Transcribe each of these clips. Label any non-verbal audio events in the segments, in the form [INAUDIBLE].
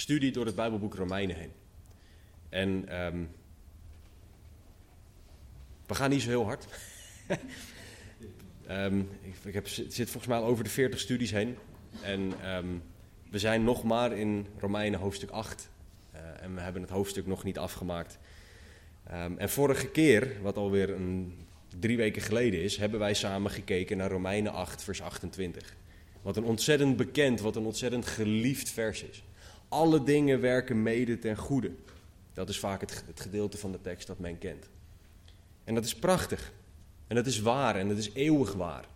studie door het Bijbelboek Romeinen heen. En ehm, we gaan niet zo heel hard. [LAUGHS] Ehm, ik, ik heb, zit volgens mij al over de 40 studies heen. En ehm, we zijn nog maar in Romeinen hoofdstuk 8. Uh, eh, en we hebben het hoofdstuk nog niet afgemaakt. en vorige keer, wat alweer een, drie weken geleden is, hebben wij samen gekeken naar Romeinen 8, vers 28. Wat een ontzettend bekend, wat een ontzettend geliefd vers is. Alle dingen werken mede ten goede. Dat is vaak het, gedeelte van de tekst dat men kent. En dat is prachtig. En dat is waar en dat is eeuwig waar.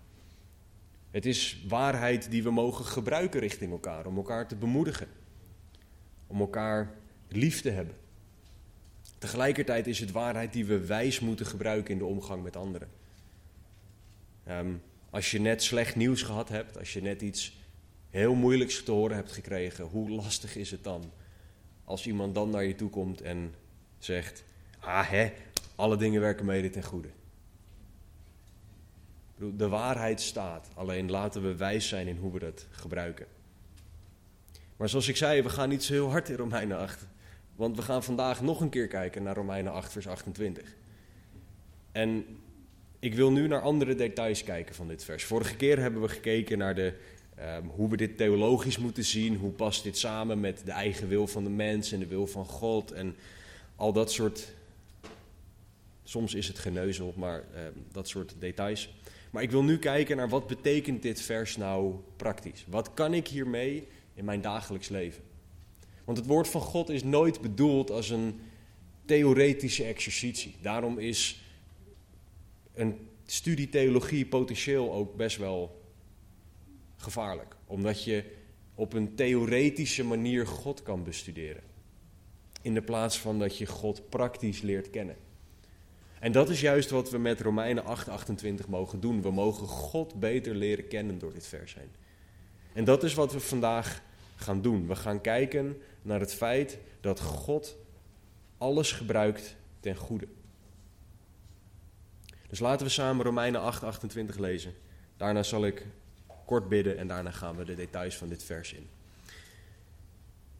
Het is waarheid die we mogen gebruiken richting elkaar, om elkaar te bemoedigen. Om elkaar lief te hebben. Tegelijkertijd is het waarheid die we wijs moeten gebruiken in de omgang met anderen. Um, als je net slecht nieuws gehad hebt, als je net iets heel moeilijks te horen hebt gekregen, hoe lastig is het dan als iemand dan naar je toe komt en zegt: Ah hè, alle dingen werken mede ten goede. De waarheid staat, alleen laten we wijs zijn in hoe we dat gebruiken. Maar zoals ik zei, we gaan niet zo heel hard in Romeinen 8. Want we gaan vandaag nog een keer kijken naar Romeinen 8, vers 28. En ik wil nu naar andere details kijken van dit vers. Vorige keer hebben we gekeken naar de, um, hoe we dit theologisch moeten zien. Hoe past dit samen met de eigen wil van de mens en de wil van God. En al dat soort. Soms is het geneuzel, maar um, dat soort details. Maar ik wil nu kijken naar wat betekent dit vers nou praktisch? Wat kan ik hiermee in mijn dagelijks leven? Want het woord van God is nooit bedoeld als een theoretische exercitie. Daarom is een studie theologie potentieel ook best wel gevaarlijk. Omdat je op een theoretische manier God kan bestuderen. In de plaats van dat je God praktisch leert kennen. En dat is juist wat we met Romeinen 8:28 mogen doen. We mogen God beter leren kennen door dit vers heen. En dat is wat we vandaag gaan doen. We gaan kijken naar het feit dat God alles gebruikt ten goede. Dus laten we samen Romeinen 8, 28 lezen. Daarna zal ik kort bidden en daarna gaan we de details van dit vers in.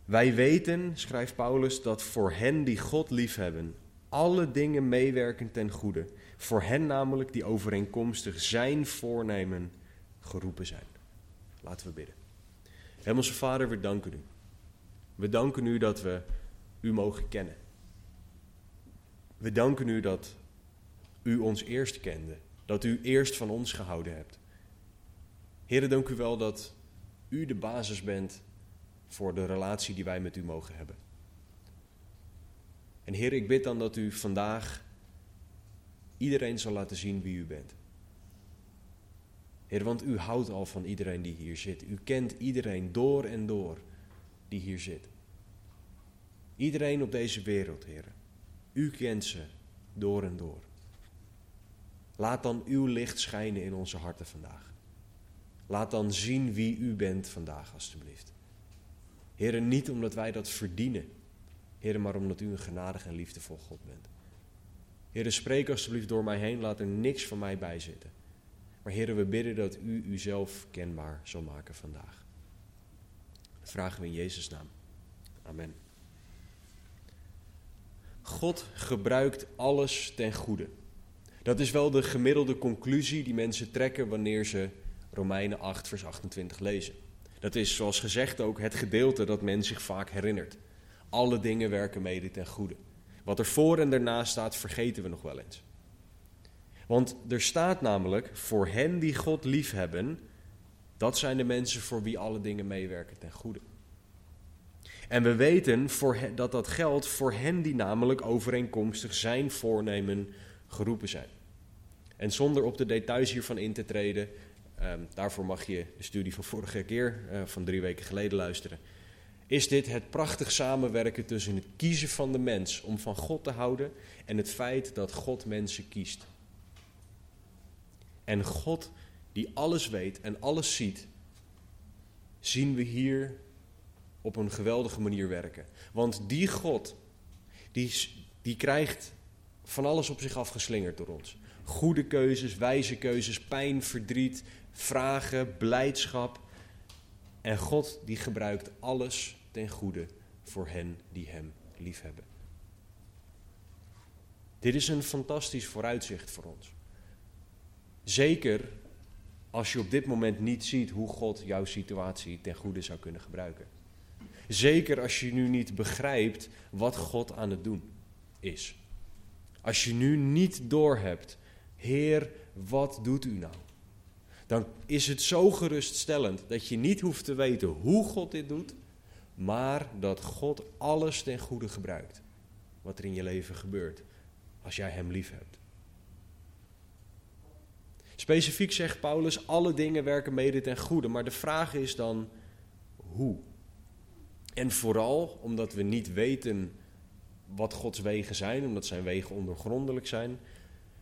Wij weten, schrijft Paulus, dat voor hen die God liefhebben, alle dingen meewerken ten goede. Voor hen namelijk die overeenkomstig zijn voornemen geroepen zijn. Laten we bidden. Hemelse Vader, we danken u. We danken u dat we u mogen kennen. We danken u dat u ons eerst kende, dat u eerst van ons gehouden hebt. Heren, dank u wel dat u de basis bent voor de relatie die wij met u mogen hebben. En Heer, ik bid dan dat u vandaag iedereen zal laten zien wie u bent. Heer, want u houdt al van iedereen die hier zit. U kent iedereen door en door die hier zit. Iedereen op deze wereld, Heer. U kent ze door en door. Laat dan uw licht schijnen in onze harten vandaag. Laat dan zien wie u bent vandaag, alstublieft. Heren, niet omdat wij dat verdienen, Heren, maar omdat u een genadig en liefdevol God bent. Heren, spreek alstublieft door mij heen, laat er niks van mij bij zitten. Maar heren, we bidden dat u uzelf kenbaar zal maken vandaag. Dat vragen we in Jezus' naam. Amen. God gebruikt alles ten goede. Dat is wel de gemiddelde conclusie die mensen trekken wanneer ze Romeinen 8, vers 28 lezen. Dat is zoals gezegd ook het gedeelte dat men zich vaak herinnert. Alle dingen werken mede ten goede. Wat er voor en daarna staat, vergeten we nog wel eens. Want er staat namelijk, voor hen die God liefhebben, dat zijn de mensen voor wie alle dingen meewerken ten goede. En we weten voor dat dat geldt voor hen die namelijk overeenkomstig zijn voornemen geroepen zijn. En zonder op de details hiervan in te treden, ehm, daarvoor mag je de studie van vorige keer, uh, van drie weken geleden, luisteren. Is dit het prachtig samenwerken tussen het kiezen van de mens om van God te houden en het feit dat God mensen kiest? En God, die alles weet en alles ziet, zien we hier op een geweldige manier werken. Want die God, die, die krijgt van alles op zich afgeslingerd door ons. Goede keuzes, wijze keuzes, pijn, verdriet, vragen, blijdschap. En God die gebruikt alles ten goede voor hen die Hem liefhebben. Dit is een fantastisch vooruitzicht voor ons. Zeker als je op dit moment niet ziet hoe God jouw situatie ten goede zou kunnen gebruiken. Zeker als je nu niet begrijpt wat God aan het doen is. Als je nu niet doorhebt, Heer, wat doet u nou? Dan is het zo geruststellend dat je niet hoeft te weten hoe God dit doet, maar dat God alles ten goede gebruikt. Wat er in je leven gebeurt, als jij Hem lief hebt. Specifiek zegt Paulus, alle dingen werken mede ten goede, maar de vraag is dan hoe? En vooral omdat we niet weten wat Gods wegen zijn, omdat zijn wegen ondergrondelijk zijn,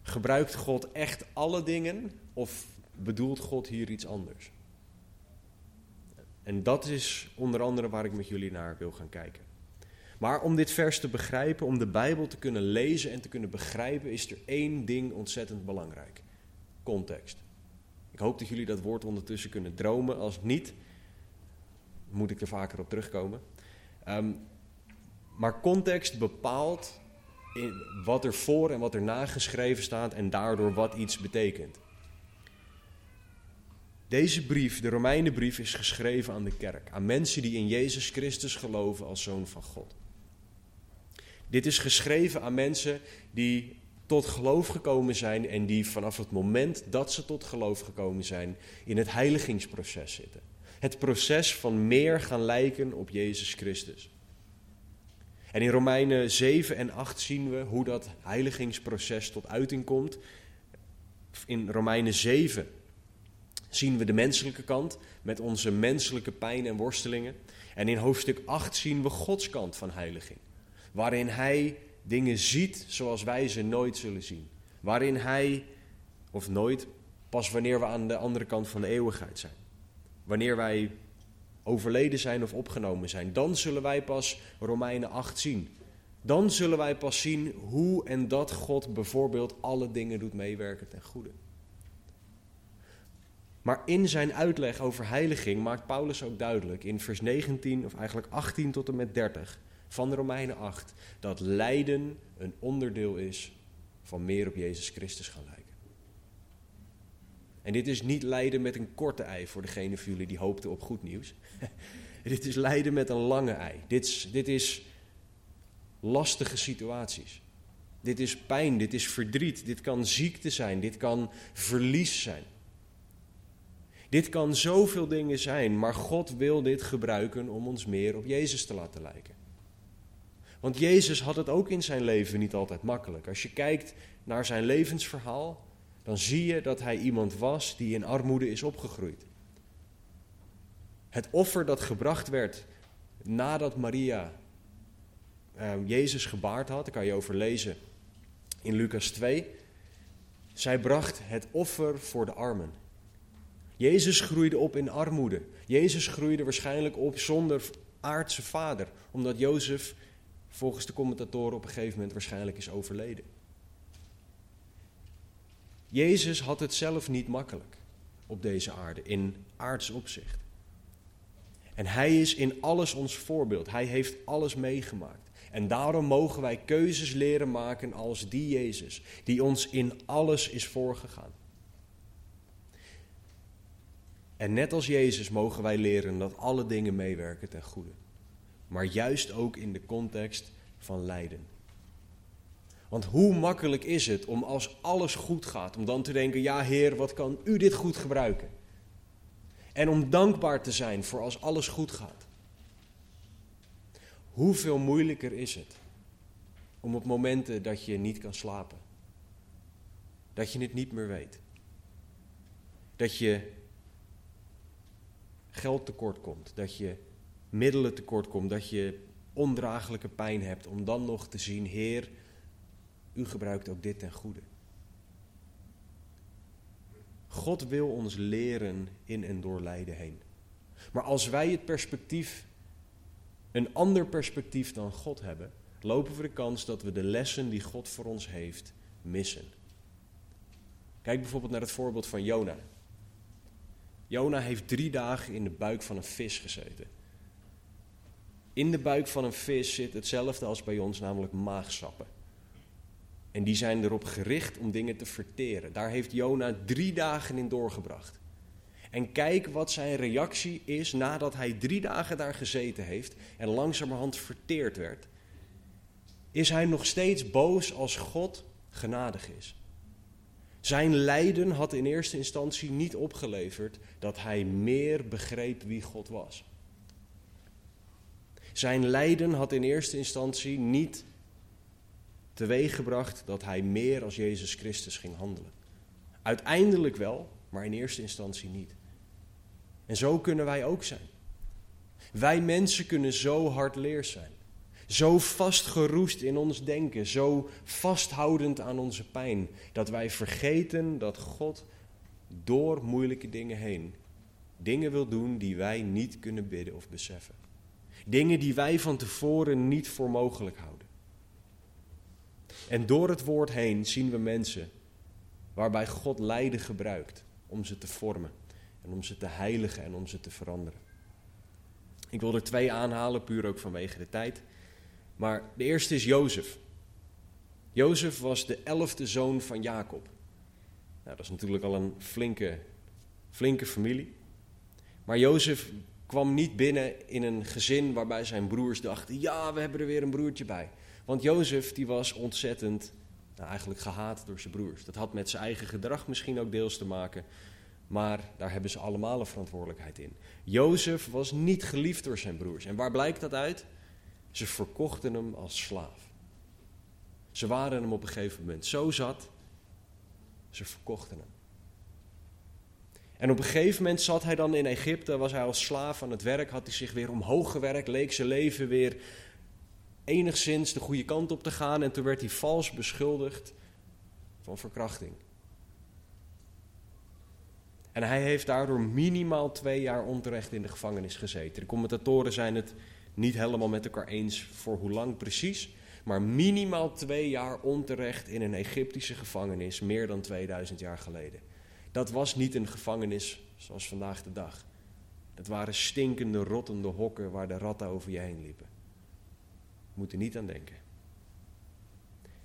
gebruikt God echt alle dingen of bedoelt God hier iets anders? En dat is onder andere waar ik met jullie naar wil gaan kijken. Maar om dit vers te begrijpen, om de Bijbel te kunnen lezen en te kunnen begrijpen, is er één ding ontzettend belangrijk: context. Ik hoop dat jullie dat woord ondertussen kunnen dromen. Als niet, moet ik er vaker op terugkomen. Ehm, maar context bepaalt wat er voor en wat er na geschreven staat en daardoor wat iets betekent. Deze brief, de Romeinenbrief, is geschreven aan de kerk, aan mensen die in Jezus Christus geloven als zoon van God. Dit is geschreven aan mensen die tot geloof gekomen zijn en die vanaf het moment dat ze tot geloof gekomen zijn in het heiligingsproces zitten. Het proces van meer gaan lijken op Jezus Christus. En in Romeinen 7 en 8 zien we hoe dat heiligingsproces tot uiting komt. In Romeinen 7 zien we de menselijke kant met onze menselijke pijn en worstelingen. En in hoofdstuk 8 zien we Gods kant van heiliging. Waarin Hij dingen ziet zoals wij ze nooit zullen zien. Waarin Hij, of nooit, pas wanneer we aan de andere kant van de eeuwigheid zijn. Wanneer wij overleden zijn of opgenomen zijn. Dan zullen wij pas Romeinen 8 zien. Dan zullen wij pas zien hoe en dat God bijvoorbeeld alle dingen doet meewerken ten goede. Maar in zijn uitleg over heiliging maakt Paulus ook duidelijk in vers 19, of eigenlijk 18 tot en met 30 van de Romeinen 8, dat lijden een onderdeel is van meer op Jezus Christus gaan lijken. En dit is niet lijden met een korte ei voor degene van jullie die hoopten op goed nieuws. [LAUGHS] dit is lijden met een lange ei. Dit is, dit is lastige situaties. Dit is pijn, dit is verdriet, dit kan ziekte zijn, dit kan verlies zijn. Dit kan zoveel dingen zijn, maar God wil dit gebruiken om ons meer op Jezus te laten lijken. Want Jezus had het ook in zijn leven niet altijd makkelijk. Als je kijkt naar zijn levensverhaal, dan zie je dat hij iemand was die in armoede is opgegroeid. Het offer dat gebracht werd nadat Maria uh, Jezus gebaard had, daar kan je over lezen in Lucas 2. Zij bracht het offer voor de armen. Jezus groeide op in armoede. Jezus groeide waarschijnlijk op zonder aardse vader, omdat Jozef volgens de commentatoren op een gegeven moment waarschijnlijk is overleden. Jezus had het zelf niet makkelijk op deze aarde, in aards opzicht. En hij is in alles ons voorbeeld. Hij heeft alles meegemaakt. En daarom mogen wij keuzes leren maken als die Jezus, die ons in alles is voorgegaan. En net als Jezus mogen wij leren dat alle dingen meewerken ten goede. Maar juist ook in de context van lijden. Want hoe makkelijk is het om als alles goed gaat, om dan te denken, ja Heer, wat kan u dit goed gebruiken? En om dankbaar te zijn voor als alles goed gaat. Hoeveel moeilijker is het om op momenten dat je niet kan slapen, dat je het niet meer weet, dat je geld tekort komt, dat je middelen tekort komt, dat je ondraaglijke pijn hebt, om dan nog te zien, Heer, u gebruikt ook dit ten goede. God wil ons leren in en door lijden heen. Maar als wij het perspectief, een ander perspectief dan God hebben, lopen we de kans dat we de lessen die God voor ons heeft missen. Kijk bijvoorbeeld naar het voorbeeld van Jona. Jona heeft drie dagen in de buik van een vis gezeten. In de buik van een vis zit hetzelfde als bij ons, namelijk maagsappen. En die zijn erop gericht om dingen te verteren. Daar heeft Jona drie dagen in doorgebracht. En kijk wat zijn reactie is nadat hij drie dagen daar gezeten heeft en langzamerhand verteerd werd. Is hij nog steeds boos als God genadig is? Zijn lijden had in eerste instantie niet opgeleverd dat hij meer begreep wie God was. Zijn lijden had in eerste instantie niet teweeggebracht dat hij meer als Jezus Christus ging handelen. Uiteindelijk wel, maar in eerste instantie niet. En zo kunnen wij ook zijn. Wij mensen kunnen zo hardleers zijn. Zo vastgeroest in ons denken, zo vasthoudend aan onze pijn, dat wij vergeten dat God door moeilijke dingen heen dingen wil doen die wij niet kunnen bidden of beseffen. Dingen die wij van tevoren niet voor mogelijk houden. En door het woord heen zien we mensen waarbij God lijden gebruikt om ze te vormen en om ze te heiligen en om ze te veranderen. Ik wil er twee aanhalen, puur ook vanwege de tijd. Maar de eerste is Jozef. Jozef was de elfde zoon van Jacob. Nou, dat is natuurlijk al een flinke, flinke familie. Maar Jozef kwam niet binnen in een gezin waarbij zijn broers dachten: ja, we hebben er weer een broertje bij. Want Jozef die was ontzettend, nou, eigenlijk gehaat door zijn broers. Dat had met zijn eigen gedrag misschien ook deels te maken. Maar daar hebben ze allemaal een verantwoordelijkheid in. Jozef was niet geliefd door zijn broers. En waar blijkt dat uit? Ze verkochten hem als slaaf. Ze waren hem op een gegeven moment zo zat, ze verkochten hem. En op een gegeven moment zat hij dan in Egypte, was hij als slaaf aan het werk, had hij zich weer omhoog gewerkt, leek zijn leven weer enigszins de goede kant op te gaan. En toen werd hij vals beschuldigd van verkrachting. En hij heeft daardoor minimaal twee jaar onterecht in de gevangenis gezeten. De commentatoren zijn het niet helemaal met elkaar eens voor hoe lang precies. Maar minimaal twee jaar onterecht in een Egyptische gevangenis, meer dan 2000 jaar geleden. Dat was niet een gevangenis zoals vandaag de dag. Het waren stinkende, rottende hokken waar de ratten over je heen liepen. Moet er niet aan denken.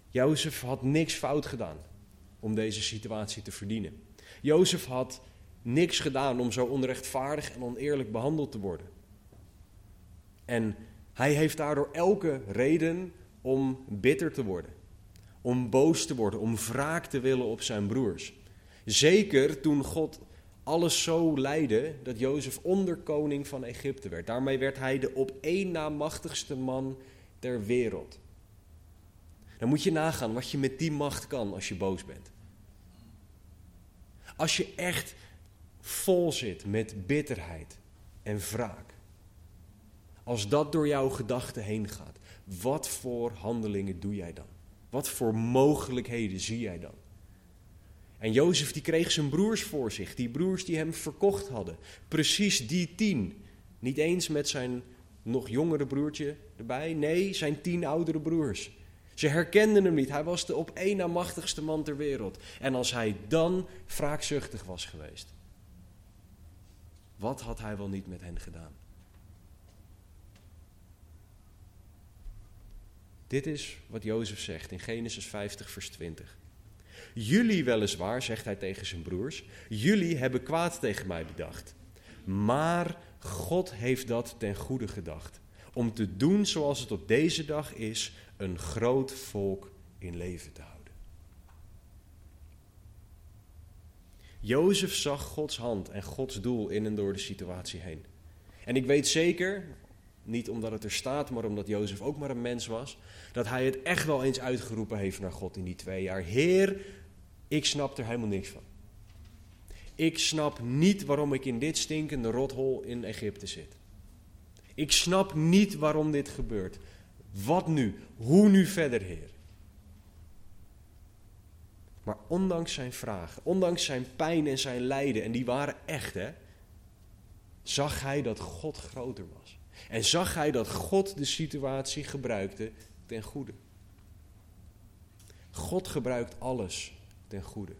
Jozef had niks fout gedaan om deze situatie te verdienen. Jozef had niks gedaan om zo onrechtvaardig en oneerlijk behandeld te worden. En hij heeft daardoor elke reden om bitter te worden, om boos te worden, om wraak te willen op zijn broers. Zeker toen God alles zo leidde dat Jozef onderkoning van Egypte werd. Daarmee werd hij de op één na machtigste man ter wereld. Dan moet je nagaan wat je met die macht kan als je boos bent. Als je echt vol zit met bitterheid en wraak. Als dat door jouw gedachten heen gaat, wat voor handelingen doe jij dan? Wat voor mogelijkheden zie jij dan? En Jozef die kreeg zijn broers voor zich, die broers die hem verkocht hadden. Precies die tien. Niet eens met zijn nog jongere broertje erbij, nee, zijn tien oudere broers. Ze herkenden hem niet, hij was de op één na machtigste man ter wereld. En als hij dan wraakzuchtig was geweest, wat had hij wel niet met hen gedaan? Dit is wat Jozef zegt in Genesis 50, vers 20. Jullie weliswaar, zegt hij tegen zijn broers, jullie hebben kwaad tegen mij bedacht. Maar God heeft dat ten goede gedacht. Om te doen zoals het op deze dag is, een groot volk in leven te houden. Jozef zag Gods hand en Gods doel in en door de situatie heen. En ik weet zeker, niet omdat het er staat, maar omdat Jozef ook maar een mens was, dat hij het echt wel eens uitgeroepen heeft naar God in die twee jaar. Heer, ik snap er helemaal niks van. Ik snap niet waarom ik in dit stinkende rothol in Egypte zit. Ik snap niet waarom dit gebeurt. Wat nu? Hoe nu verder, Heer? Maar ondanks zijn vragen, ondanks zijn pijn en zijn lijden, en die waren echt, hè, zag hij dat God groter was. En zag hij dat God de situatie gebruikte ten goede. God gebruikt alles ten goede.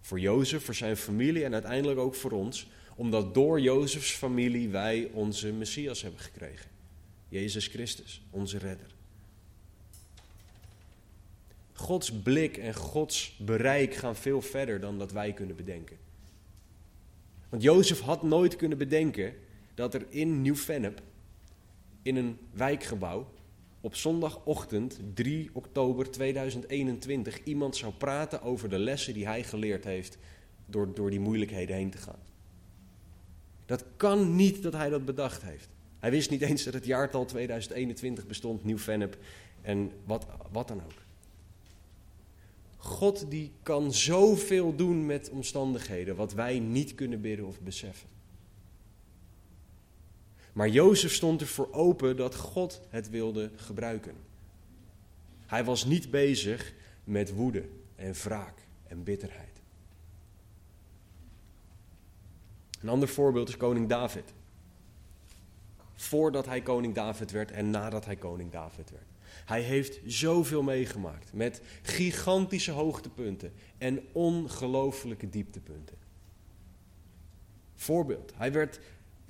Voor Jozef, voor zijn familie en uiteindelijk ook voor ons, Omdat door Jozefs familie wij onze Messias hebben gekregen. Jezus Christus, onze redder. Gods blik en Gods bereik gaan veel verder dan dat wij kunnen bedenken. Want Jozef had nooit kunnen bedenken dat er in Nieuw-Vennep, in een wijkgebouw, op zondagochtend 3 oktober 2021 iemand zou praten over de lessen die hij geleerd heeft door, door die moeilijkheden heen te gaan. Dat kan niet dat hij dat bedacht heeft. Hij wist niet eens dat het jaartal 2021 bestond, Nieuw-Vennep en wat, wat dan ook. God die kan zoveel doen met omstandigheden wat wij niet kunnen bidden of beseffen. Maar Jozef stond ervoor open dat God het wilde gebruiken. Hij was niet bezig met woede en wraak en bitterheid. Een ander voorbeeld is koning David. Voordat hij koning David werd en nadat hij koning David werd. Hij heeft zoveel meegemaakt met gigantische hoogtepunten en ongelofelijke dieptepunten. Voorbeeld, hij werd,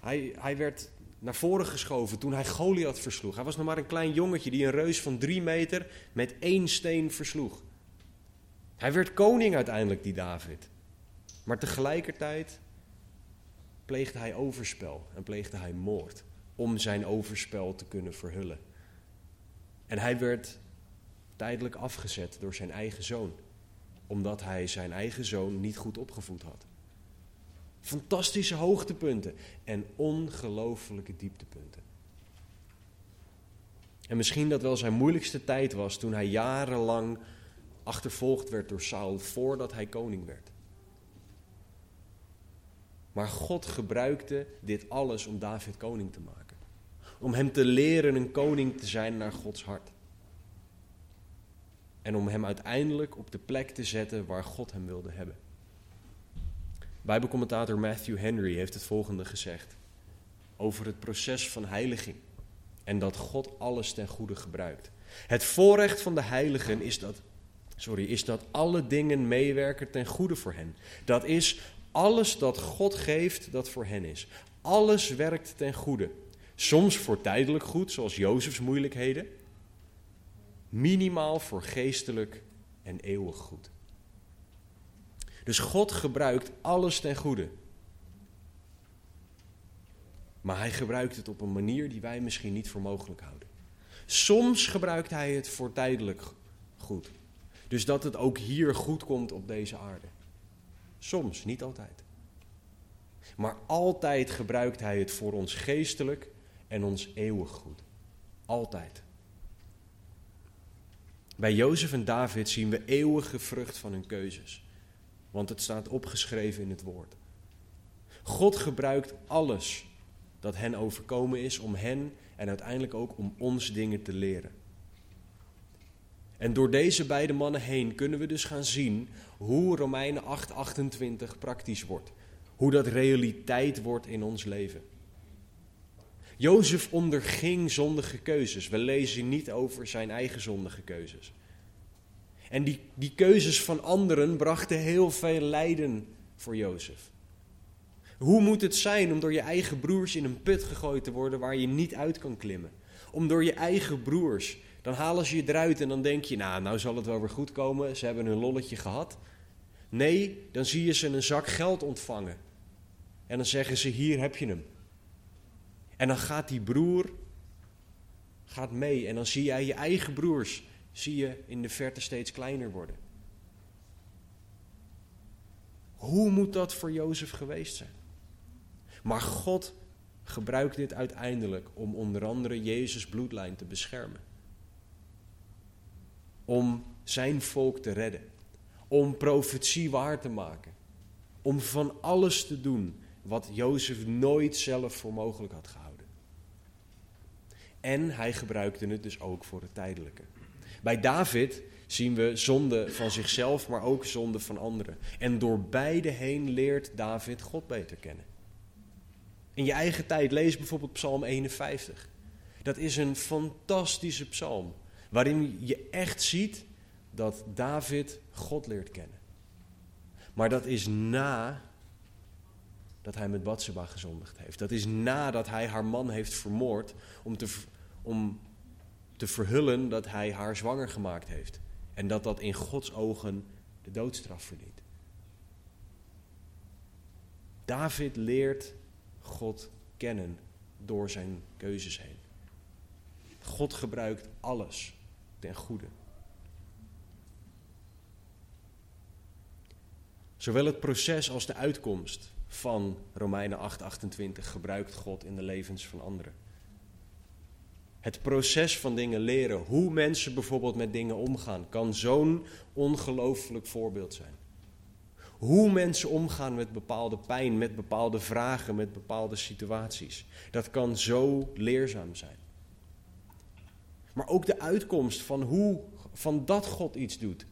hij, hij werd naar voren geschoven toen hij Goliath versloeg. Hij was nog maar een klein jongetje die een reus van drie meter met één steen versloeg. Hij werd koning uiteindelijk, die David. Maar tegelijkertijd pleegde hij overspel en pleegde hij moord om zijn overspel te kunnen verhullen. En hij werd tijdelijk afgezet door zijn eigen zoon, omdat hij zijn eigen zoon niet goed opgevoed had. Fantastische hoogtepunten en ongelofelijke dieptepunten. En misschien dat wel zijn moeilijkste tijd was toen hij jarenlang achtervolgd werd door Saul voordat hij koning werd. Maar God gebruikte dit alles om David koning te maken. Om hem te leren een koning te zijn naar Gods hart. En om hem uiteindelijk op de plek te zetten waar God hem wilde hebben. Bijbelcommentator Matthew Henry heeft het volgende gezegd over het proces van heiliging en dat God alles ten goede gebruikt. Het voorrecht van de heiligen is dat, sorry, is dat alle dingen meewerken ten goede voor hen. Dat is alles dat God geeft dat voor hen is. Alles werkt ten goede. Soms voor tijdelijk goed, zoals Jozefs moeilijkheden. Minimaal voor geestelijk en eeuwig goed. Dus God gebruikt alles ten goede. Maar hij gebruikt het op een manier die wij misschien niet voor mogelijk houden. Soms gebruikt hij het voor tijdelijk goed. Dus dat het ook hier goed komt op deze aarde. Soms, niet altijd. Maar altijd gebruikt hij het voor ons geestelijk en ons eeuwig goed. Altijd. Bij Jozef en David zien we eeuwige vrucht van hun keuzes. Want het staat opgeschreven in het woord. God gebruikt alles dat hen overkomen is om hen en uiteindelijk ook om ons dingen te leren. En door deze beide mannen heen kunnen we dus gaan zien hoe Romeinen 8:28 praktisch wordt. Hoe dat realiteit wordt in ons leven. Jozef onderging zondige keuzes. We lezen niet over zijn eigen zondige keuzes. En die, die keuzes van anderen brachten heel veel lijden voor Jozef. Hoe moet het zijn om door je eigen broers in een put gegooid te worden waar je niet uit kan klimmen? Om door je eigen broers, dan halen ze je eruit en dan denk je, nou, nou zal het wel weer goed komen, ze hebben hun lolletje gehad. Nee, dan zie je ze een zak geld ontvangen. En dan zeggen ze, hier heb je hem. En dan gaat die broer gaat mee en dan zie jij je eigen broers zie je in de verte steeds kleiner worden. Hoe moet dat voor Jozef geweest zijn? Maar God gebruikt dit uiteindelijk om onder andere Jezus' bloedlijn te beschermen. Om zijn volk te redden. Om profetie waar te maken. Om van alles te doen wat Jozef nooit zelf voor mogelijk had gehouden. En hij gebruikte het dus ook voor het tijdelijke. Bij David zien we zonde van zichzelf, maar ook zonde van anderen. En door beide heen leert David God beter kennen. In je eigen tijd lees bijvoorbeeld Psalm 51. Dat is een fantastische psalm, waarin je echt ziet dat David God leert kennen. Maar dat is na dat hij met Batseba gezondigd heeft. Dat is nadat hij haar man heeft vermoord om te, om te verhullen dat hij haar zwanger gemaakt heeft. En dat dat in Gods ogen de doodstraf verdient. David leert God kennen door zijn keuzes heen. God gebruikt alles ten goede. Zowel het proces als de uitkomst van Romeinen 8:28 gebruikt God in de levens van anderen. Het proces van dingen leren, hoe mensen bijvoorbeeld met dingen omgaan, kan zo'n ongelooflijk voorbeeld zijn. Hoe mensen omgaan met bepaalde pijn, met bepaalde vragen, met bepaalde situaties. Dat kan zo leerzaam zijn. Maar ook de uitkomst van hoe van dat God iets doet.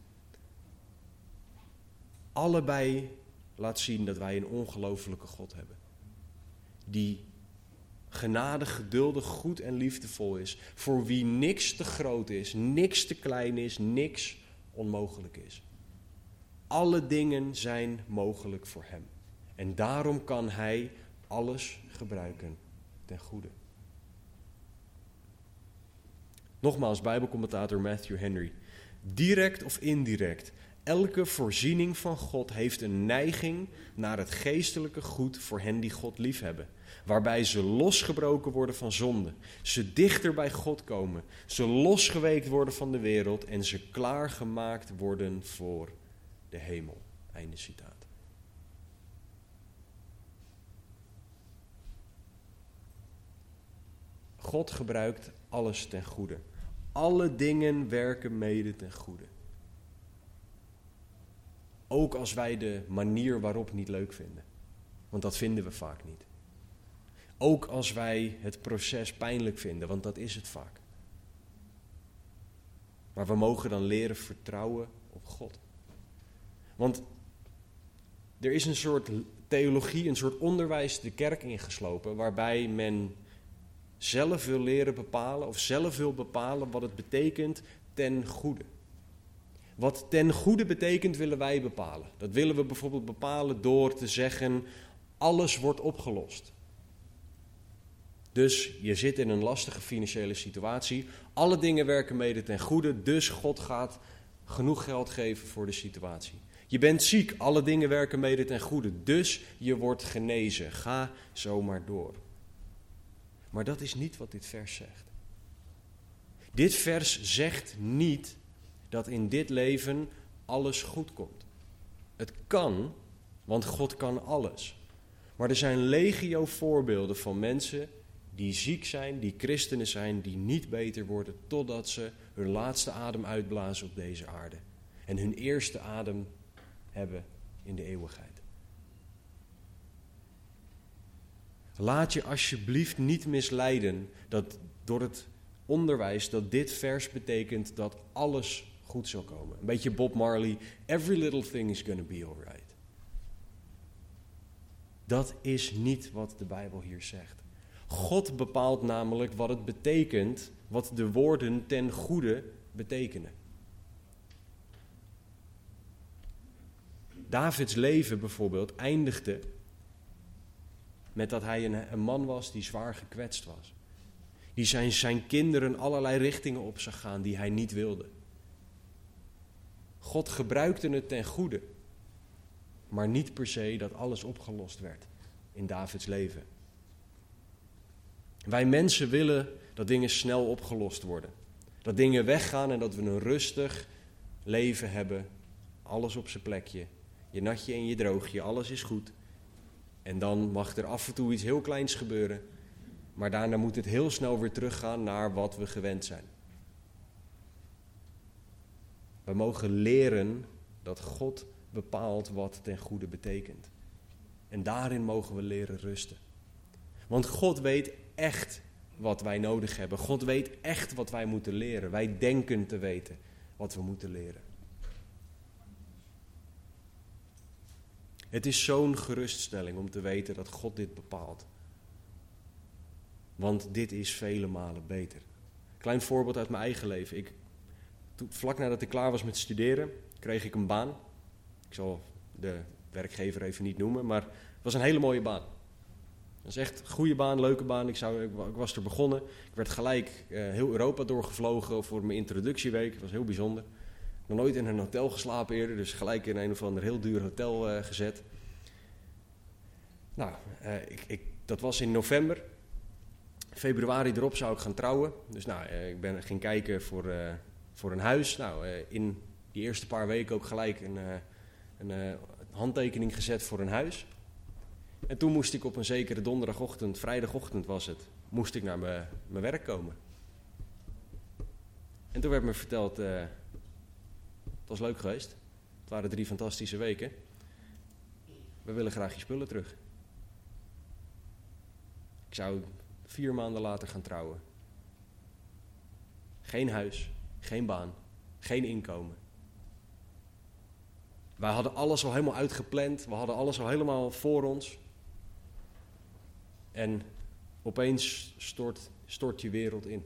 Allebei laat zien dat wij een ongelofelijke God hebben. Die genadig, geduldig, goed en liefdevol is. Voor wie niks te groot is, niks te klein is, niks onmogelijk is. Alle dingen zijn mogelijk voor hem. En daarom kan hij alles gebruiken ten goede. Nogmaals, Bijbelcommentator Matthew Henry. Direct of indirect, elke voorziening van God heeft een neiging naar het geestelijke goed voor hen die God liefhebben. Waarbij ze losgebroken worden van zonde, ze dichter bij God komen, ze losgeweekt worden van de wereld en ze klaargemaakt worden voor de hemel. Einde citaat. God gebruikt alles ten goede. Alle dingen werken mede ten goede. Ook als wij de manier waarop niet leuk vinden. Want dat vinden we vaak niet. Ook als wij het proces pijnlijk vinden, want dat is het vaak. Maar we mogen dan leren vertrouwen op God. Want er is een soort theologie, een soort onderwijs de kerk ingeslopen, waarbij men zelf wil leren bepalen of zelf wil bepalen wat het betekent ten goede. Wat ten goede betekent willen wij bepalen. Dat willen we bijvoorbeeld bepalen door te zeggen: alles wordt opgelost. Dus je zit in een lastige financiële situatie. Alle dingen werken mede ten goede, dus God gaat genoeg geld geven voor de situatie. Je bent ziek, alle dingen werken mede ten goede, dus je wordt genezen. Ga zomaar door. Maar dat is niet wat dit vers zegt. Dit vers zegt niet dat in dit leven alles goed komt. Het kan, want God kan alles. Maar er zijn legio voorbeelden van mensen die ziek zijn, die christenen zijn, die niet beter worden totdat ze hun laatste adem uitblazen op deze aarde. En hun eerste adem hebben in de eeuwigheid. Laat je alsjeblieft niet misleiden dat door het onderwijs dat dit vers betekent dat alles goed zal komen. Een beetje Bob Marley, every little thing is gonna be alright. Dat is niet wat de Bijbel hier zegt. God bepaalt namelijk wat het betekent, wat de woorden ten goede betekenen. Davids leven bijvoorbeeld eindigde met dat hij een, man was die zwaar gekwetst was. Die zijn, zijn kinderen allerlei richtingen op zag gaan die hij niet wilde. God gebruikte het ten goede, maar niet per se dat alles opgelost werd in Davids leven. Wij mensen willen dat dingen snel opgelost worden. Dat dingen weggaan en dat we een rustig leven hebben. Alles op zijn plekje. Je natje en je droogje, alles is goed. En dan mag er af en toe iets heel kleins gebeuren. Maar daarna moet het heel snel weer teruggaan naar wat we gewend zijn. We mogen leren dat God bepaalt wat ten goede betekent. En daarin mogen we leren rusten. Want God weet echt wat wij nodig hebben. God weet echt wat wij moeten leren. Wij denken te weten wat we moeten leren. Het is zo'n geruststelling om te weten dat God dit bepaalt. Want dit is vele malen beter. Klein voorbeeld uit mijn eigen leven. Ik, vlak nadat ik klaar was met studeren, kreeg ik een baan. Ik zal de werkgever even niet noemen, maar het was een hele mooie baan. Dat is echt een goede baan, leuke baan. Ik, zou, ik, was er begonnen. Ik werd gelijk uh, heel Europa doorgevlogen voor mijn introductieweek. Het was heel bijzonder. Nog nooit in een hotel geslapen eerder, dus gelijk in een of ander heel duur hotel uh, gezet. Nou, uh, ik, ik, dat was in november. Februari erop zou ik gaan trouwen. Dus nou, ik ben, ging kijken voor, voor een huis. Nou, in die eerste paar weken ook gelijk een, een handtekening gezet voor een huis. En toen moest ik op een zekere donderdagochtend, vrijdagochtend was het, moest ik naar mijn, werk komen. En toen werd me verteld, uh, het was leuk geweest. Het waren drie fantastische weken. We willen graag je spullen terug. Ik zou vier maanden later gaan trouwen. Geen huis, geen baan, geen inkomen. Wij hadden alles al helemaal uitgepland. We hadden alles al helemaal voor ons. En opeens stort, stort je wereld in.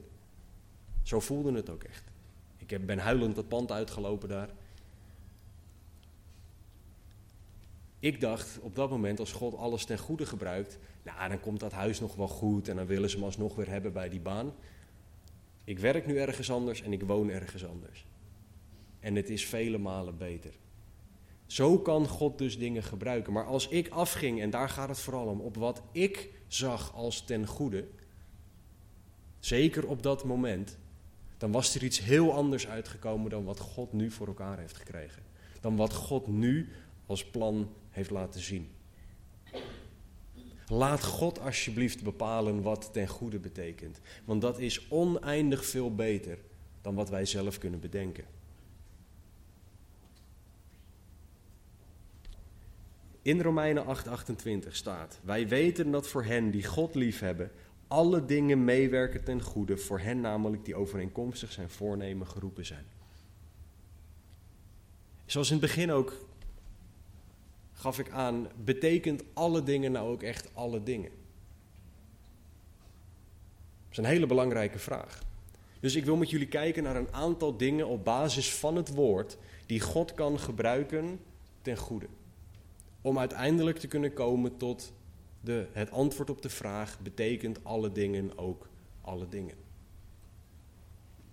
Zo voelde het ook echt. Ik ben huilend dat pand uitgelopen daar. Ik dacht op dat moment, als God alles ten goede gebruikt, nou, dan komt dat huis nog wel goed en dan willen ze me alsnog weer hebben bij die baan. Ik werk nu ergens anders en ik woon ergens anders. En het is vele malen beter. Zo kan God dus dingen gebruiken. Maar als ik afging, en daar gaat het vooral om, op wat ik zag als ten goede, zeker op dat moment, dan was er iets heel anders uitgekomen dan wat God nu voor elkaar heeft gekregen. Dan wat God nu als plan heeft laten zien. Laat God alsjeblieft bepalen wat ten goede betekent. Want dat is oneindig veel beter dan wat wij zelf kunnen bedenken. In Romeinen 8:28 staat: Wij weten dat voor hen die God liefhebben, alle dingen meewerken ten goede, voor hen namelijk die overeenkomstig zijn voornemen geroepen zijn. Zoals in het begin ook gaf ik aan, betekent alle dingen nou ook echt alle dingen? Dat is een hele belangrijke vraag. Dus ik wil met jullie kijken naar een aantal dingen op basis van het woord die God kan gebruiken ten goede om uiteindelijk te kunnen komen tot de, het antwoord op de vraag: betekent alle dingen ook alle dingen?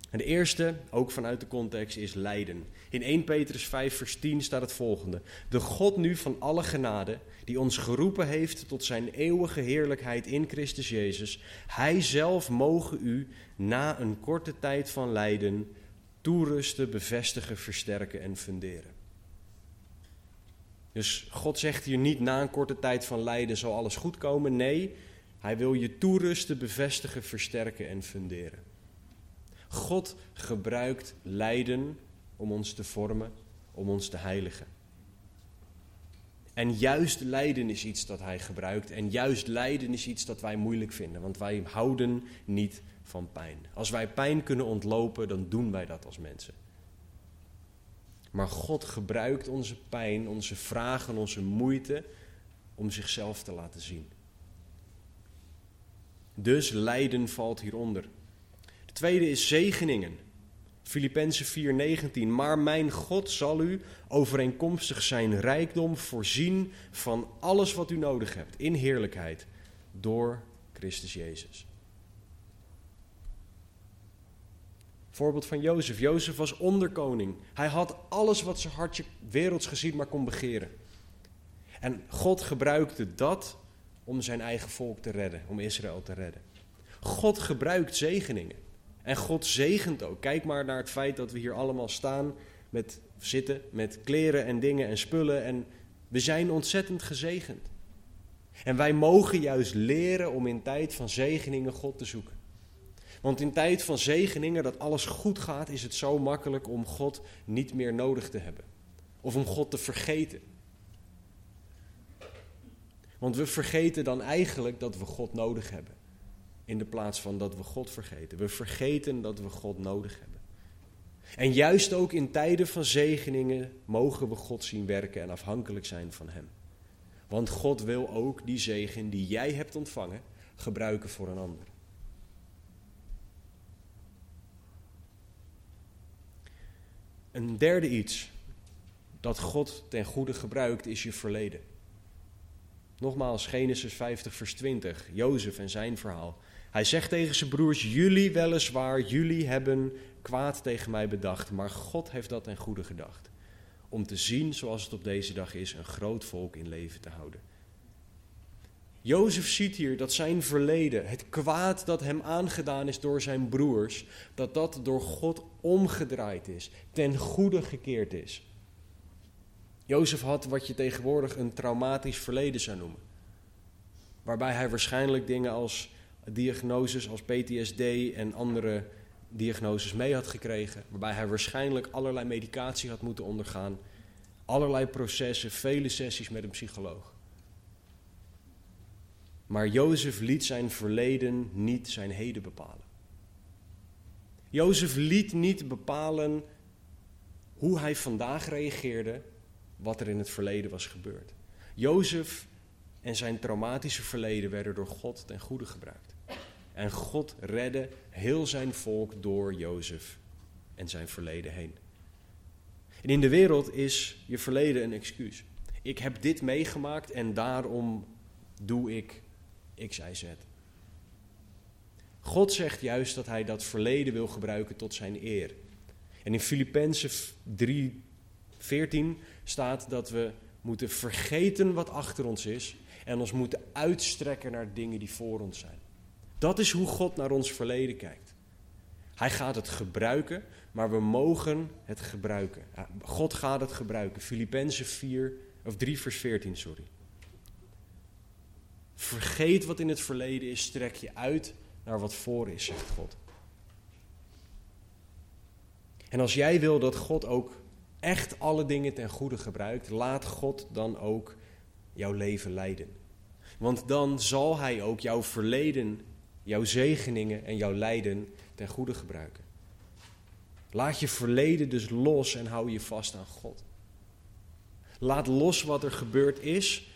En de eerste, ook vanuit de context, is lijden. In 1 Petrus 5, vers 10 staat het volgende: De God nu van alle genade, die ons geroepen heeft tot zijn eeuwige heerlijkheid in Christus Jezus, Hij zelf mogen u na een korte tijd van lijden toerusten, bevestigen, versterken en funderen. Dus God zegt hier niet na een korte tijd van lijden zal alles goed komen. Nee, hij wil je toerusten, bevestigen, versterken en funderen. God gebruikt lijden om ons te vormen, om ons te heiligen. En juist lijden is iets dat hij gebruikt. En juist lijden is iets dat wij moeilijk vinden. Want wij houden niet van pijn. Als wij pijn kunnen ontlopen, dan doen wij dat als mensen. Maar God gebruikt onze pijn, onze vragen, onze moeite om zichzelf te laten zien. Dus lijden valt hieronder. De tweede is zegeningen. Filippenzen 4:19. Maar mijn God zal u overeenkomstig zijn rijkdom voorzien van alles wat u nodig hebt in heerlijkheid door Christus Jezus. Voorbeeld van Jozef. Jozef was onderkoning. Hij had alles wat zijn hartje werelds gezien maar kon begeren. En God gebruikte dat om zijn eigen volk te redden, om Israël te redden. God gebruikt zegeningen. En God zegent ook. Kijk maar naar het feit dat we hier allemaal staan, met, zitten met kleren en dingen en spullen. En we zijn ontzettend gezegend. En wij mogen juist leren om in tijd van zegeningen God te zoeken. Want in tijd van zegeningen, dat alles goed gaat, is het zo makkelijk om God niet meer nodig te hebben. Of om God te vergeten. Want we vergeten dan eigenlijk dat we God nodig hebben. In de plaats van dat we God vergeten. We vergeten dat we God nodig hebben. En juist ook in tijden van zegeningen mogen we God zien werken en afhankelijk zijn van Hem. Want God wil ook die zegen die jij hebt ontvangen gebruiken voor een ander. Een derde iets dat God ten goede gebruikt is je verleden. Nogmaals, Genesis 50, vers 20, Jozef en zijn verhaal. Hij zegt tegen zijn broers: Jullie weliswaar, jullie hebben kwaad tegen mij bedacht, maar God heeft dat ten goede gedacht. Om te zien, zoals het op deze dag is, een groot volk in leven te houden. Jozef ziet hier dat zijn verleden, het kwaad dat hem aangedaan is door zijn broers, dat dat door God omgedraaid is, ten goede gekeerd is. Jozef had wat je tegenwoordig een traumatisch verleden zou noemen. Waarbij hij waarschijnlijk dingen als diagnoses als PTSD en andere diagnoses mee had gekregen. Waarbij hij waarschijnlijk allerlei medicatie had moeten ondergaan. Allerlei processen, vele sessies met een psycholoog. Maar Jozef liet zijn verleden niet zijn heden bepalen. Jozef liet niet bepalen hoe hij vandaag reageerde, wat er in het verleden was gebeurd. Jozef en zijn traumatische verleden werden door God ten goede gebruikt. En God redde heel zijn volk door Jozef en zijn verleden heen. En in de wereld is je verleden een excuus. Ik heb dit meegemaakt en daarom doe ik X, Y, Z. God zegt juist dat hij dat verleden wil gebruiken tot zijn eer. En in Filippenzen 3, 14 staat dat we moeten vergeten wat achter ons is en ons moeten uitstrekken naar dingen die voor ons zijn. Dat is hoe God naar ons verleden kijkt. Hij gaat het gebruiken, maar we mogen het gebruiken. God gaat het gebruiken. Filippenzen 4 of 3 vers 14, sorry. Vergeet wat in het verleden is, strek je uit naar wat voor is, zegt God. En als jij wil dat God ook echt alle dingen ten goede gebruikt, laat God dan ook jouw leven leiden. Want dan zal Hij ook jouw verleden, jouw zegeningen en jouw lijden ten goede gebruiken. Laat je verleden dus los en hou je vast aan God. Laat los wat er gebeurd is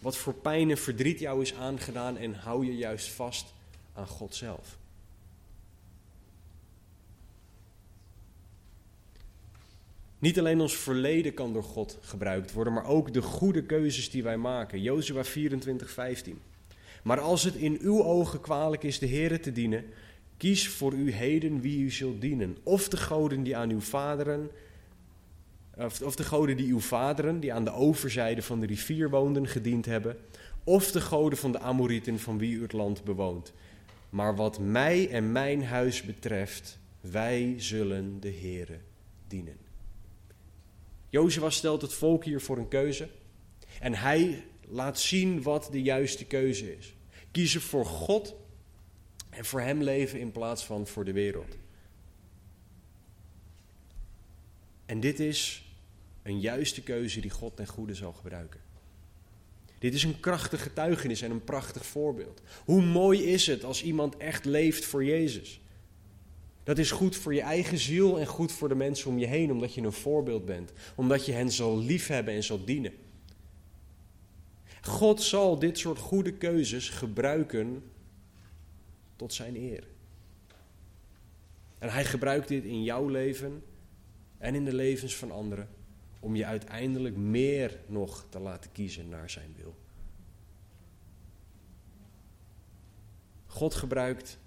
wat voor pijn en verdriet jou is aangedaan en hou je juist vast aan God zelf. Niet alleen ons verleden kan door God gebruikt worden, maar ook de goede keuzes die wij maken. Jozua 24, 15. Maar als het in uw ogen kwalijk is de Heere te dienen, kies voor u heden wie u zult dienen. Of de goden die aan uw vaderen of, de goden die uw vaderen, die aan de overzijde van de rivier woonden, gediend hebben, of de goden van de Amorieten van wie u het land bewoont. Maar wat mij en mijn huis betreft, wij zullen de Heere dienen. Jozua stelt het volk hier voor een keuze en hij laat zien wat de juiste keuze is. Kiezen voor God en voor Hem leven in plaats van voor de wereld. En dit is een juiste keuze die God ten goede zal gebruiken. Dit is een krachtig getuigenis en een prachtig voorbeeld. Hoe mooi is het als iemand echt leeft voor Jezus? Dat is goed voor je eigen ziel en goed voor de mensen om je heen, omdat je een voorbeeld bent, omdat je hen zal liefhebben en zal dienen. God zal dit soort goede keuzes gebruiken tot zijn eer. En hij gebruikt dit in jouw leven en in de levens van anderen om je uiteindelijk meer nog te laten kiezen naar zijn wil. God gebruikt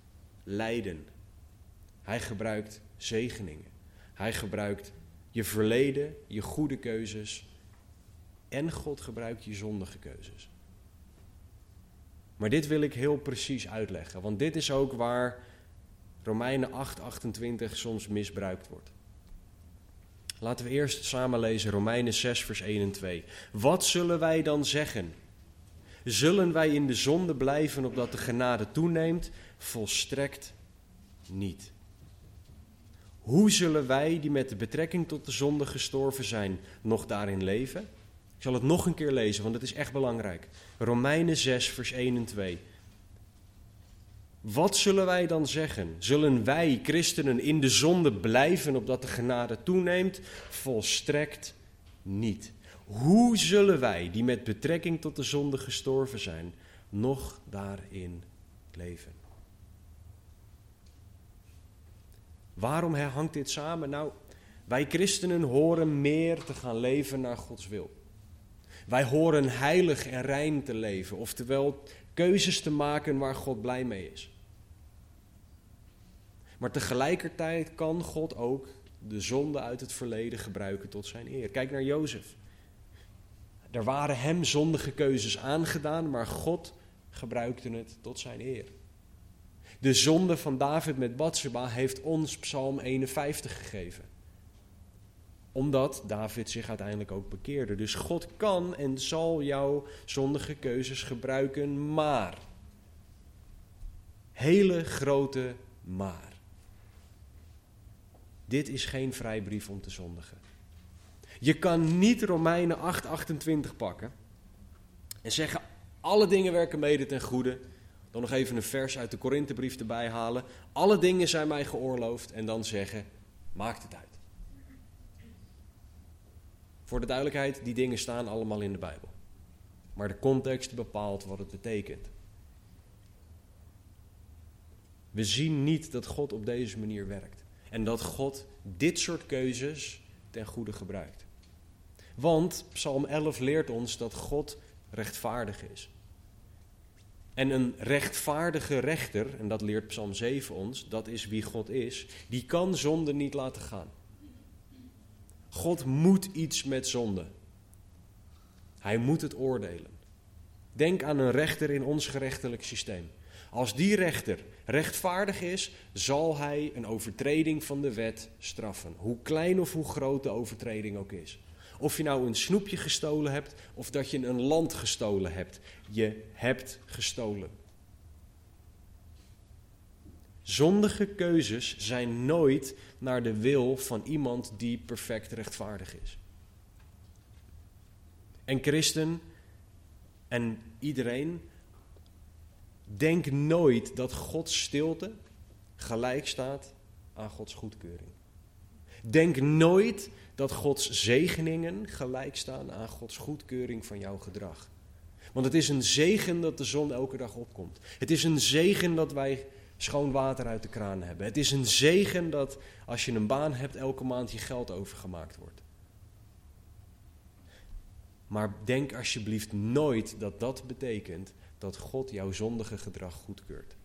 lijden. Hij gebruikt zegeningen. Hij gebruikt je verleden, je goede keuzes. En God gebruikt je zondige keuzes. Maar dit wil ik heel precies uitleggen, want dit is ook waar Romeinen 8:28 soms misbruikt wordt. Laten we eerst samen lezen Romeinen 6, vers 1 en 2. Wat zullen wij dan zeggen? Zullen wij in de zonde blijven opdat de genade toeneemt? Volstrekt niet. Hoe zullen wij, die met de betrekking tot de zonde gestorven zijn, nog daarin leven? Ik zal het nog een keer lezen, want het is echt belangrijk. Romeinen 6, vers 1 en 2. Wat zullen wij dan zeggen? Zullen wij, christenen, in de zonde blijven opdat de genade toeneemt? Volstrekt niet. Hoe zullen wij, die met betrekking tot de zonde gestorven zijn, nog daarin leven? Waarom hangt dit samen? Nou, wij christenen horen meer te gaan leven naar Gods wil. Wij horen heilig en rein te leven, oftewel keuzes te maken waar God blij mee is. Maar tegelijkertijd kan God ook de zonde uit het verleden gebruiken tot zijn eer. Kijk naar Jozef. Er waren hem zondige keuzes aangedaan, maar God gebruikte het tot zijn eer. De zonde van David met Bathsheba heeft ons Psalm 51 gegeven. Omdat David zich uiteindelijk ook bekeerde. Dus God kan en zal jouw zondige keuzes gebruiken, maar. Hele grote maar. Dit is geen vrijbrief om te zondigen. Je kan niet Romeinen 8:28 pakken en zeggen: alle dingen werken mede ten goede. Dan nog even een vers uit de Korinthebrief erbij halen. Alle dingen zijn mij geoorloofd en dan zeggen: maakt het uit. Voor de duidelijkheid, die dingen staan allemaal in de Bijbel. Maar de context bepaalt wat het betekent. We zien niet dat God op deze manier werkt. En dat God dit soort keuzes ten goede gebruikt. Want Psalm 11 leert ons dat God rechtvaardig is. En een rechtvaardige rechter, en dat leert Psalm 7 ons, dat is wie God is, die kan zonde niet laten gaan. God moet iets met zonde. Hij moet het oordelen. Denk aan een rechter in ons gerechtelijk systeem. Als die rechter rechtvaardig is, zal hij een overtreding van de wet straffen. Hoe klein of hoe groot de overtreding ook is. Of je nou een snoepje gestolen hebt of dat je een land gestolen hebt. Je hebt gestolen. Zondige keuzes zijn nooit naar de wil van iemand die perfect rechtvaardig is. En christen en iedereen, denk nooit dat Gods stilte gelijk staat aan Gods goedkeuring. Denk nooit dat Gods zegeningen gelijk staan aan Gods goedkeuring van jouw gedrag. Want het is een zegen dat de zon elke dag opkomt. Het is een zegen dat wij schoon water uit de kraan hebben. Het is een zegen dat als je een baan hebt, elke maand je geld overgemaakt wordt. Maar denk alsjeblieft nooit dat dat betekent dat God jouw zondige gedrag goedkeurt.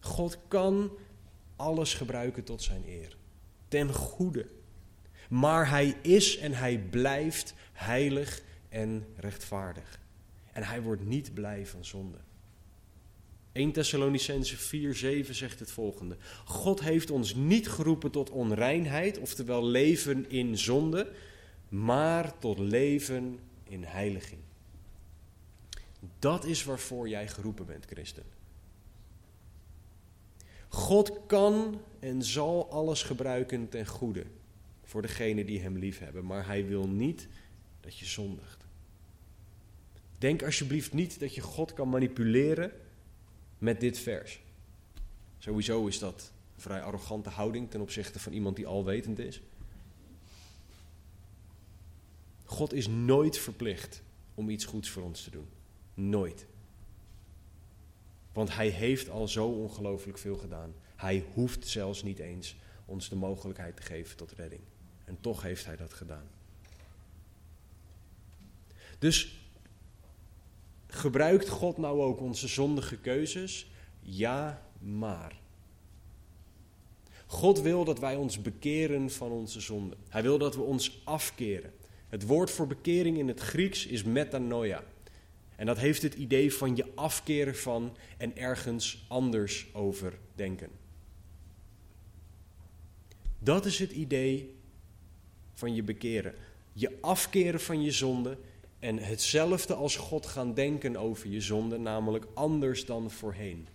God kan alles gebruiken tot zijn eer ten goede. Maar hij is en hij blijft heilig en rechtvaardig. En hij wordt niet blij van zonde. 1 Thessalonicense 4, 7 zegt het volgende. God heeft ons niet geroepen tot onreinheid, oftewel leven in zonde, maar tot leven in heiliging. Dat is waarvoor jij geroepen bent, christen. God kan en zal alles gebruiken ten goede voor degenen die Hem lief hebben, maar Hij wil niet dat je zondigt. Denk alsjeblieft niet dat je God kan manipuleren met dit vers. Sowieso is dat een vrij arrogante houding ten opzichte van iemand die alwetend is. God is nooit verplicht om iets goeds voor ons te doen. Nooit. Want hij heeft al zo ongelooflijk veel gedaan. Hij hoeft zelfs niet eens ons de mogelijkheid te geven tot redding. En toch heeft hij dat gedaan. Dus gebruikt God nou ook onze zondige keuzes? Ja, maar. God wil dat wij ons bekeren van onze zonde. Hij wil dat we ons afkeren. Het woord voor bekering in het Grieks is metanoia. En dat heeft het idee van je afkeren van en ergens anders over denken. Dat is het idee van je bekeren. Je afkeren van je zonde en hetzelfde als God gaan denken over je zonde, namelijk anders dan voorheen.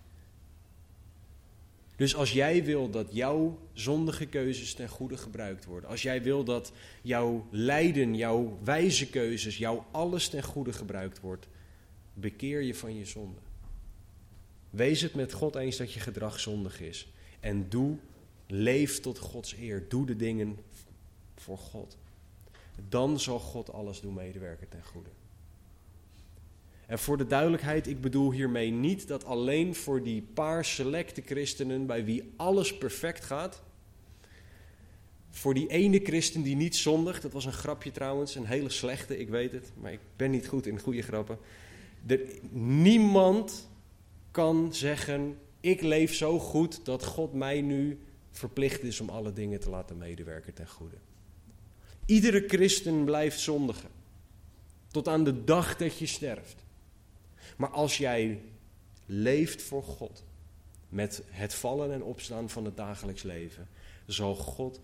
Dus als jij wil dat jouw zondige keuzes ten goede gebruikt worden, als jij wil dat jouw lijden, jouw wijze keuzes, jouw alles ten goede gebruikt wordt, bekeer je van je zonde. Wees het met God eens dat je gedrag zondig is. En doe, leef tot Gods eer. Doe de dingen voor God. Dan zal God alles doen medewerken ten goede. En voor de duidelijkheid, ik bedoel hiermee niet dat alleen voor die paar selecte christenen bij wie alles perfect gaat, Voor die ene christen die niet zondigt, dat was een grapje trouwens, een hele slechte, ik weet het, maar ik ben niet goed in goede grappen. Niemand kan zeggen, ik leef zo goed dat God mij nu verplicht is om alle dingen te laten medewerken ten goede. Iedere christen blijft zondigen. Tot aan de dag dat je sterft. Maar als jij leeft voor God, met het vallen en opstaan van het dagelijks leven, zal God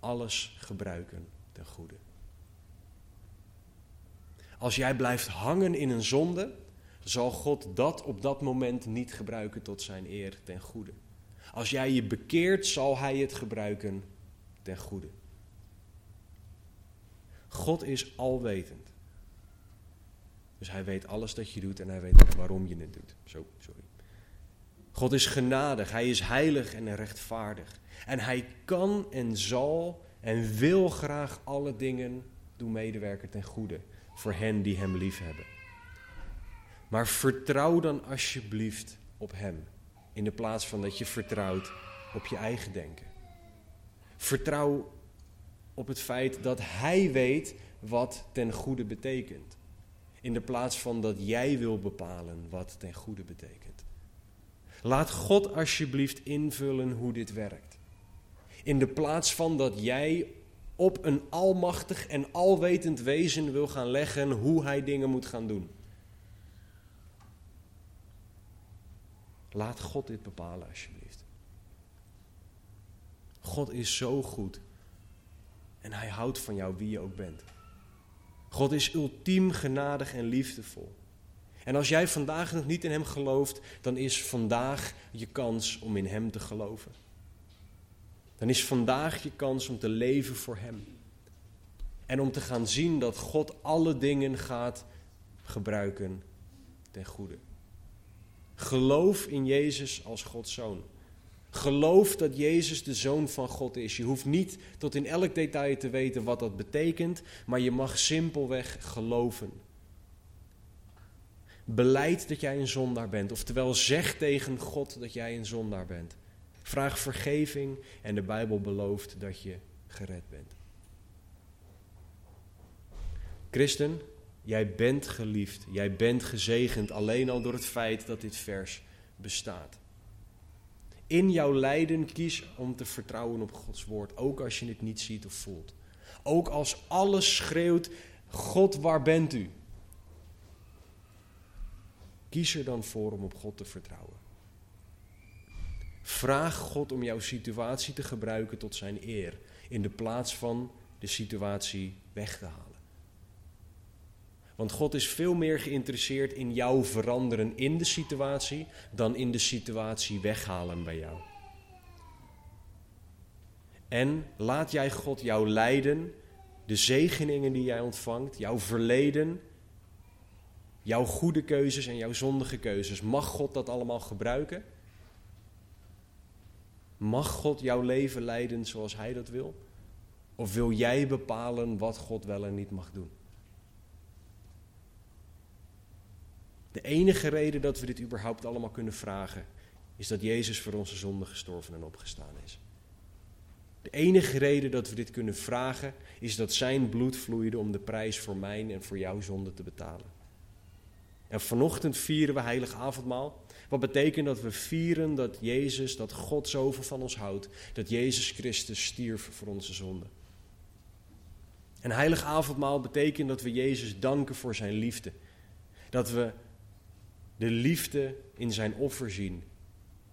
alles gebruiken ten goede. Als jij blijft hangen in een zonde, zal God dat op dat moment niet gebruiken tot zijn eer ten goede. Als jij je bekeert, zal Hij het gebruiken ten goede. God is alwetend. Dus Hij weet alles dat je doet en Hij weet waarom je het doet. Zo, sorry. God is genadig, Hij is heilig en rechtvaardig. En Hij kan en zal en wil graag alle dingen doen medewerken ten goede voor hen die Hem lief hebben. Maar vertrouw dan alsjeblieft op Hem, in de plaats van dat je vertrouwt op je eigen denken. Vertrouw op het feit dat Hij weet wat ten goede betekent, in de plaats van dat jij wil bepalen wat ten goede betekent. Laat God alsjeblieft invullen hoe dit werkt. In de plaats van dat jij op een almachtig en alwetend wezen wil gaan leggen hoe hij dingen moet gaan doen. Laat God dit bepalen alsjeblieft. God is zo goed. En hij houdt van jou wie je ook bent. God is ultiem genadig en liefdevol. En als jij vandaag nog niet in Hem gelooft, dan is vandaag je kans om in Hem te geloven. Dan is vandaag je kans om te leven voor Hem. En om te gaan zien dat God alle dingen gaat gebruiken ten goede. Geloof in Jezus als Gods zoon. Geloof dat Jezus de zoon van God is. Je hoeft niet tot in elk detail te weten wat dat betekent, maar je mag simpelweg geloven. Beleid dat jij een zondaar bent, oftewel zeg tegen God dat jij een zondaar bent. Vraag vergeving en de Bijbel belooft dat je gered bent. Christen, Jij bent geliefd, jij bent gezegend alleen al door het feit dat dit vers bestaat. In jouw lijden kies om te vertrouwen op Gods woord, ook als je het niet ziet of voelt. Ook als alles schreeuwt, God waar bent u? Kies er dan voor om op God te vertrouwen. Vraag God om jouw situatie te gebruiken tot zijn eer, in de plaats van de situatie weg te halen. Want God is veel meer geïnteresseerd in jou veranderen in de situatie dan in de situatie weghalen bij jou. En laat jij God jou leiden, de zegeningen die jij ontvangt, jouw verleden, jouw goede keuzes en jouw zondige keuzes. Mag God dat allemaal gebruiken? Mag God jouw leven leiden zoals Hij dat wil? Of wil jij bepalen wat God wel en niet mag doen? De enige reden dat we dit überhaupt allemaal kunnen vragen, is dat Jezus voor onze zonde gestorven en opgestaan is. De enige reden dat we dit kunnen vragen, is dat zijn bloed vloeide om de prijs voor mijn en voor jouw zonde te betalen. En vanochtend vieren we heilig avondmaal. Wat betekent dat we vieren dat Jezus, dat God zoveel van ons houdt, dat Jezus Christus stierf voor onze zonde. En heilig avondmaal betekent dat we Jezus danken voor zijn liefde. Dat we de liefde in zijn offer zien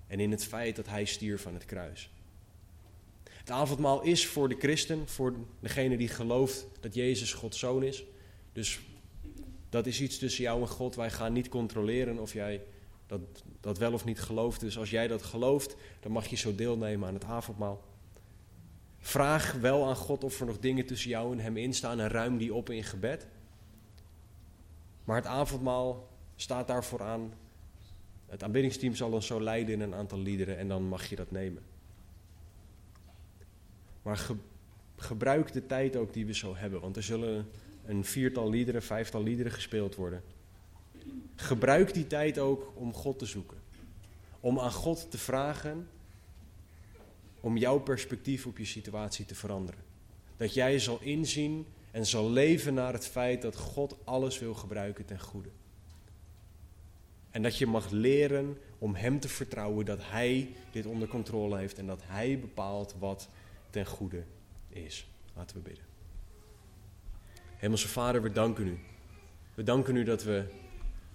en in het feit dat hij stierf van het kruis. Het avondmaal is voor de christen, voor degene die gelooft dat Jezus Gods zoon is. Dus dat is iets tussen jou en God. Wij gaan niet controleren of jij dat, dat wel of niet gelooft. Dus als jij dat gelooft, dan mag je zo deelnemen aan het avondmaal. Vraag wel aan God of er nog dingen tussen jou en hem instaan en ruim die op in gebed. Maar het avondmaal staat daarvoor aan. Het aanbiddingsteam zal ons zo leiden in een aantal liederen en dan mag je dat nemen. Maar gebruik de tijd ook die we zo hebben, want er zullen een viertal liederen, vijftal liederen gespeeld worden. Gebruik die tijd ook om God te zoeken. Om aan God te vragen om jouw perspectief op je situatie te veranderen. Dat jij zal inzien en zal leven naar het feit dat God alles wil gebruiken ten goede. En dat je mag leren om Hem te vertrouwen dat Hij dit onder controle heeft en dat Hij bepaalt wat ten goede is. Laten we bidden. Hemelse Vader, we danken U. We danken U dat we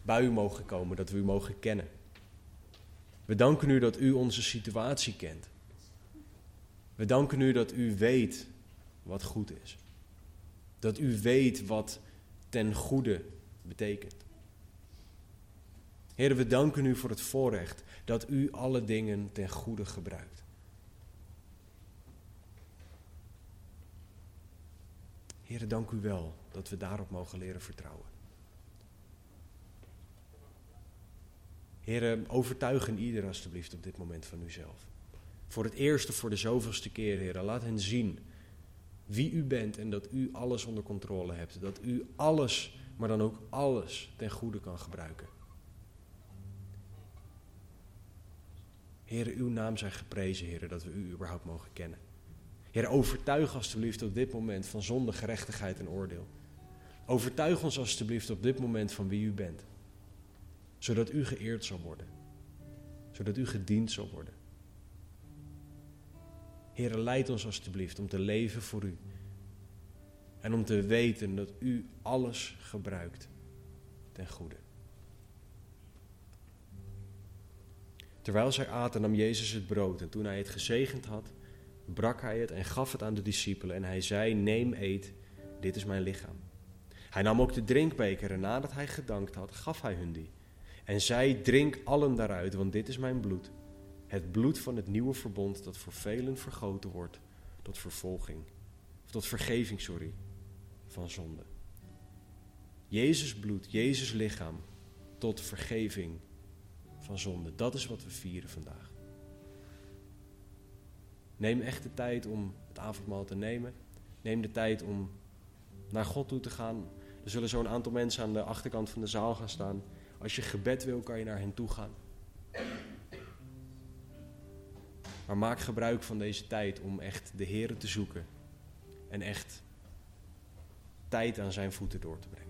bij U mogen komen, dat we U mogen kennen. We danken U dat U onze situatie kent. We danken U dat U weet wat goed is. Dat U weet wat ten goede betekent. Heer, we danken U voor het voorrecht dat U alle dingen ten goede gebruikt. Heer, dank U wel dat we daarop mogen leren vertrouwen. Heer, overtuigen ieder alstublieft op dit moment van Uzelf. Voor het eerste, voor de zoveelste keer, Heer, laat hen zien wie U bent en dat U alles onder controle hebt. Dat U alles, maar dan ook alles ten goede kan gebruiken. Heer, uw naam zijn geprezen, Heer, dat we u überhaupt mogen kennen. Heer, overtuig alstublieft op dit moment van zonde, gerechtigheid en oordeel. Overtuig ons alstublieft op dit moment van wie u bent. Zodat u geëerd zal worden. Zodat u gediend zal worden. Heer, leid ons alstublieft om te leven voor u. En om te weten dat u alles gebruikt ten goede. Terwijl zij aten, nam Jezus het brood en toen hij het gezegend had, brak hij het en gaf het aan de discipelen en hij zei, neem eet, dit is mijn lichaam. Hij nam ook de drinkbeker en nadat hij gedankt had, gaf hij hun die. En zei, drink allen daaruit, want dit is mijn bloed. Het bloed van het nieuwe verbond dat voor velen vergoten wordt tot vervolging, of tot vergeving, sorry, van zonde. Jezus bloed, Jezus lichaam tot vergeving van zonde. Dat is wat we vieren vandaag. Neem echt de tijd om het avondmaal te nemen. Neem de tijd om naar God toe te gaan. Er zullen zo'n aantal mensen aan de achterkant van de zaal gaan staan. Als je gebed wil, kan je naar hen toe gaan. Maar maak gebruik van deze tijd om echt de Heer te zoeken. En echt tijd aan zijn voeten door te brengen.